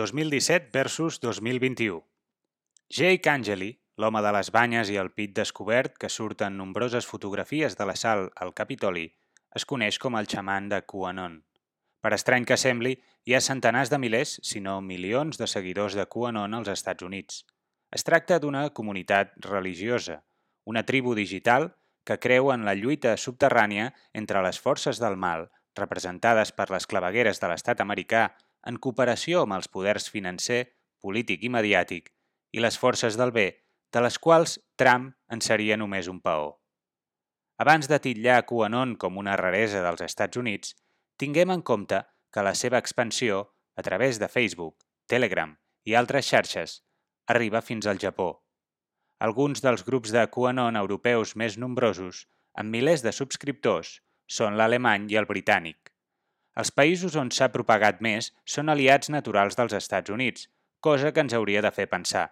2017 versus 2021. Jake Angeli, l'home de les banyes i el pit descobert que surten nombroses fotografies de l'assalt al Capitoli, es coneix com el xaman de QAnon. Per estrany que sembli, hi ha centenars de milers, si no milions, de seguidors de QAnon als Estats Units. Es tracta d'una comunitat religiosa, una tribu digital que creu en la lluita subterrània entre les forces del mal, representades per les clavegueres de l'estat americà, en cooperació amb els poders financer, polític i mediàtic, i les forces del bé, de les quals Trump en seria només un paó. Abans de titllar QAnon com una raresa dels Estats Units, tinguem en compte que la seva expansió, a través de Facebook, Telegram i altres xarxes, arriba fins al Japó. Alguns dels grups de QAnon europeus més nombrosos, amb milers de subscriptors, són l'alemany i el britànic. Els països on s'ha propagat més són aliats naturals dels Estats Units, cosa que ens hauria de fer pensar.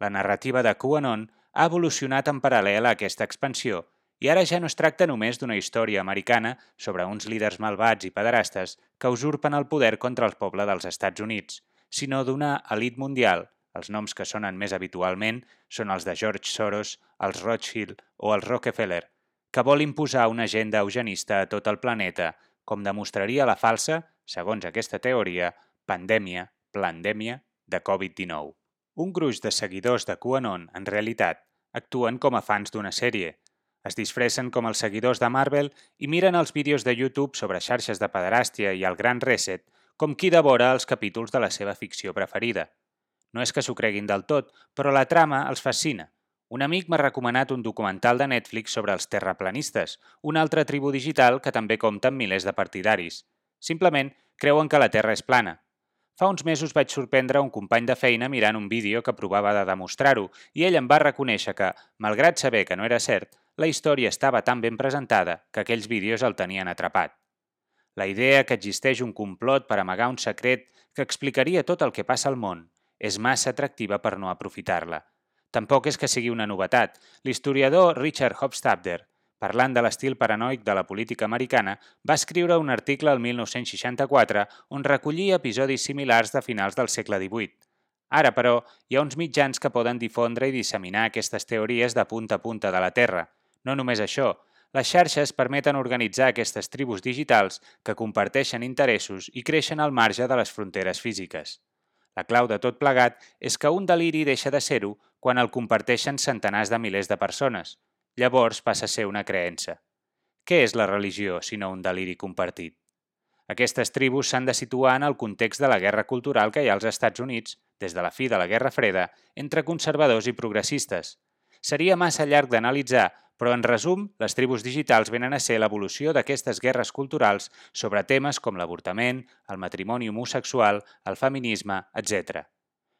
La narrativa de QAnon ha evolucionat en paral·lel a aquesta expansió i ara ja no es tracta només d'una història americana sobre uns líders malvats i pederastes que usurpen el poder contra el poble dels Estats Units, sinó d'una elit mundial, els noms que sonen més habitualment són els de George Soros, els Rothschild o els Rockefeller, que vol imposar una agenda eugenista a tot el planeta, com demostraria la falsa, segons aquesta teoria, pandèmia, plandèmia de Covid-19. Un gruix de seguidors de QAnon, en realitat, actuen com a fans d'una sèrie. Es disfressen com els seguidors de Marvel i miren els vídeos de YouTube sobre xarxes de pederàstia i el Gran Reset com qui devora els capítols de la seva ficció preferida. No és que s'ho creguin del tot, però la trama els fascina. Un amic m'ha recomanat un documental de Netflix sobre els terraplanistes, una altra tribu digital que també compta amb milers de partidaris. Simplement creuen que la Terra és plana, Fa uns mesos vaig sorprendre un company de feina mirant un vídeo que provava de demostrar-ho i ell em va reconèixer que, malgrat saber que no era cert, la història estava tan ben presentada que aquells vídeos el tenien atrapat. La idea que existeix un complot per amagar un secret que explicaria tot el que passa al món és massa atractiva per no aprofitar-la. Tampoc és que sigui una novetat. L'historiador Richard Hofstadter parlant de l'estil paranoic de la política americana, va escriure un article el 1964 on recollia episodis similars de finals del segle XVIII. Ara, però, hi ha uns mitjans que poden difondre i disseminar aquestes teories de punta a punta de la Terra. No només això, les xarxes permeten organitzar aquestes tribus digitals que comparteixen interessos i creixen al marge de les fronteres físiques. La clau de tot plegat és que un deliri deixa de ser-ho quan el comparteixen centenars de milers de persones – llavors passa a ser una creença. Què és la religió, sinó un deliri compartit? Aquestes tribus s'han de situar en el context de la guerra cultural que hi ha als Estats Units, des de la fi de la Guerra Freda, entre conservadors i progressistes. Seria massa llarg d'analitzar, però en resum, les tribus digitals venen a ser l'evolució d'aquestes guerres culturals sobre temes com l'avortament, el matrimoni homosexual, el feminisme, etc.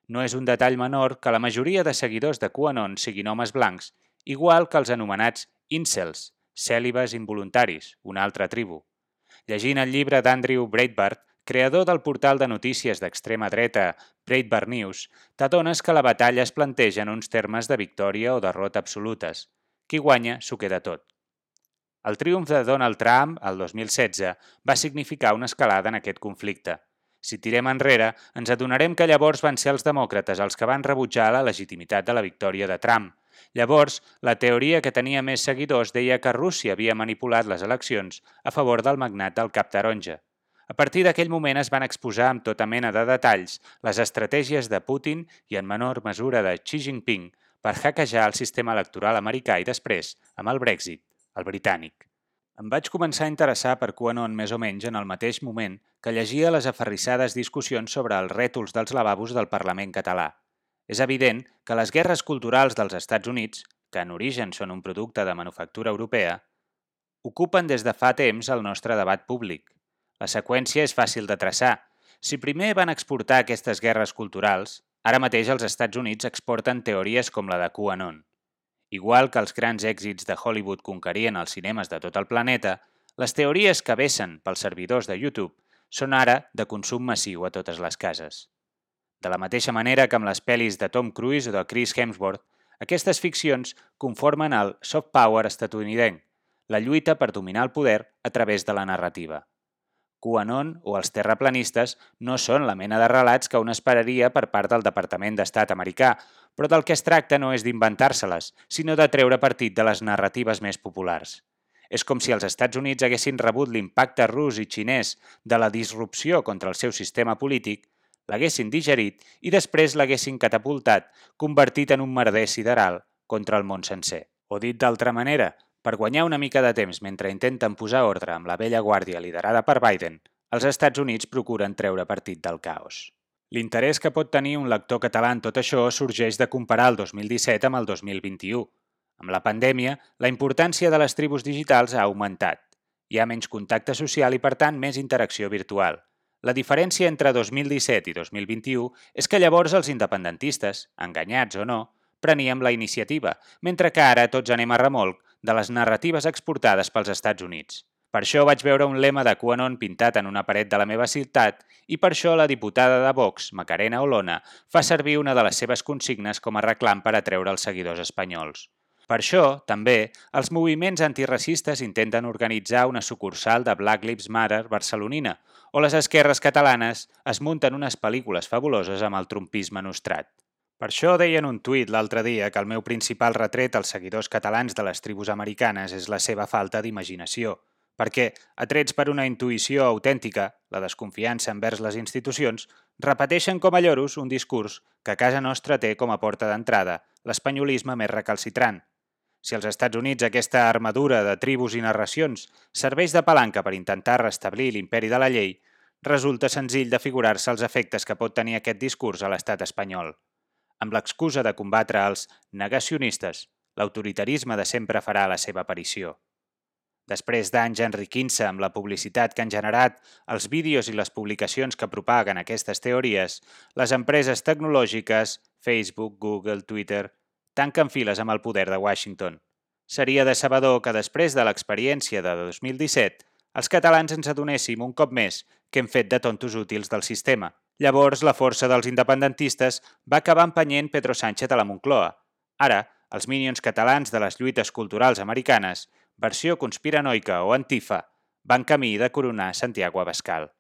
No és un detall menor que la majoria de seguidors de QAnon siguin homes blancs igual que els anomenats incels, cèlibes involuntaris, una altra tribu. Llegint el llibre d'Andrew Breitbart, creador del portal de notícies d'extrema dreta Breitbart News, t'adones que la batalla es planteja en uns termes de victòria o derrota absolutes. Qui guanya s'ho queda tot. El triomf de Donald Trump, el 2016, va significar una escalada en aquest conflicte. Si tirem enrere, ens adonarem que llavors van ser els demòcrates els que van rebutjar la legitimitat de la victòria de Trump – Llavors, la teoria que tenia més seguidors deia que Rússia havia manipulat les eleccions a favor del magnat del cap taronja. A partir d'aquell moment es van exposar amb tota mena de detalls les estratègies de Putin i en menor mesura de Xi Jinping per hackejar el sistema electoral americà i després, amb el Brexit, el britànic. Em vaig començar a interessar per QAnon més o menys en el mateix moment que llegia les aferrissades discussions sobre els rètols dels lavabos del Parlament català – és evident que les guerres culturals dels Estats Units, que en origen són un producte de manufactura europea, ocupen des de fa temps el nostre debat públic. La seqüència és fàcil de traçar. Si primer van exportar aquestes guerres culturals, ara mateix els Estats Units exporten teories com la de QAnon. Igual que els grans èxits de Hollywood conquerien els cinemes de tot el planeta, les teories que vessen pels servidors de YouTube són ara de consum massiu a totes les cases. De la mateixa manera que amb les pel·lis de Tom Cruise o de Chris Hemsworth, aquestes ficcions conformen el soft power estatunidenc, la lluita per dominar el poder a través de la narrativa. QAnon o els terraplanistes no són la mena de relats que un esperaria per part del Departament d'Estat americà, però del que es tracta no és d'inventar-se-les, sinó de treure partit de les narratives més populars. És com si els Estats Units haguessin rebut l'impacte rus i xinès de la disrupció contra el seu sistema polític, l'haguessin digerit i després l'haguessin catapultat, convertit en un merder sideral contra el món sencer. O dit d'altra manera, per guanyar una mica de temps mentre intenten posar ordre amb la vella guàrdia liderada per Biden, els Estats Units procuren treure partit del caos. L'interès que pot tenir un lector català en tot això sorgeix de comparar el 2017 amb el 2021. Amb la pandèmia, la importància de les tribus digitals ha augmentat. Hi ha menys contacte social i, per tant, més interacció virtual. La diferència entre 2017 i 2021 és que llavors els independentistes, enganyats o no, preníem la iniciativa, mentre que ara tots anem a remolc de les narratives exportades pels Estats Units. Per això vaig veure un lema de QAnon pintat en una paret de la meva ciutat i per això la diputada de Vox, Macarena Olona, fa servir una de les seves consignes com a reclam per atreure els seguidors espanyols. Per això, també, els moviments antiracistes intenten organitzar una sucursal de Black Lives Matter barcelonina, o les esquerres catalanes es munten unes pel·lícules fabuloses amb el trumpisme nostrat. Per això deia en un tuit l'altre dia que el meu principal retret als seguidors catalans de les tribus americanes és la seva falta d'imaginació, perquè, atrets per una intuïció autèntica, la desconfiança envers les institucions, repeteixen com a lloros un discurs que a casa nostra té com a porta d'entrada l'espanyolisme més recalcitrant. Si als Estats Units aquesta armadura de tribus i narracions serveix de palanca per intentar restablir l'imperi de la llei, resulta senzill de figurar-se els efectes que pot tenir aquest discurs a l'estat espanyol amb l'excusa de combatre els negacionistes, l'autoritarisme de sempre farà la seva aparició. Després d'anys enriquint-se amb la publicitat que han generat els vídeos i les publicacions que propaguen aquestes teories, les empreses tecnològiques, Facebook, Google, Twitter, tanquen files amb el poder de Washington. Seria decebedor que després de l'experiència de 2017 els catalans ens adonéssim un cop més que hem fet de tontos útils del sistema – Llavors, la força dels independentistes va acabar empenyent Pedro Sánchez a la Moncloa. Ara, els minions catalans de les lluites culturals americanes, versió conspiranoica o antifa, van camí de coronar Santiago Abascal.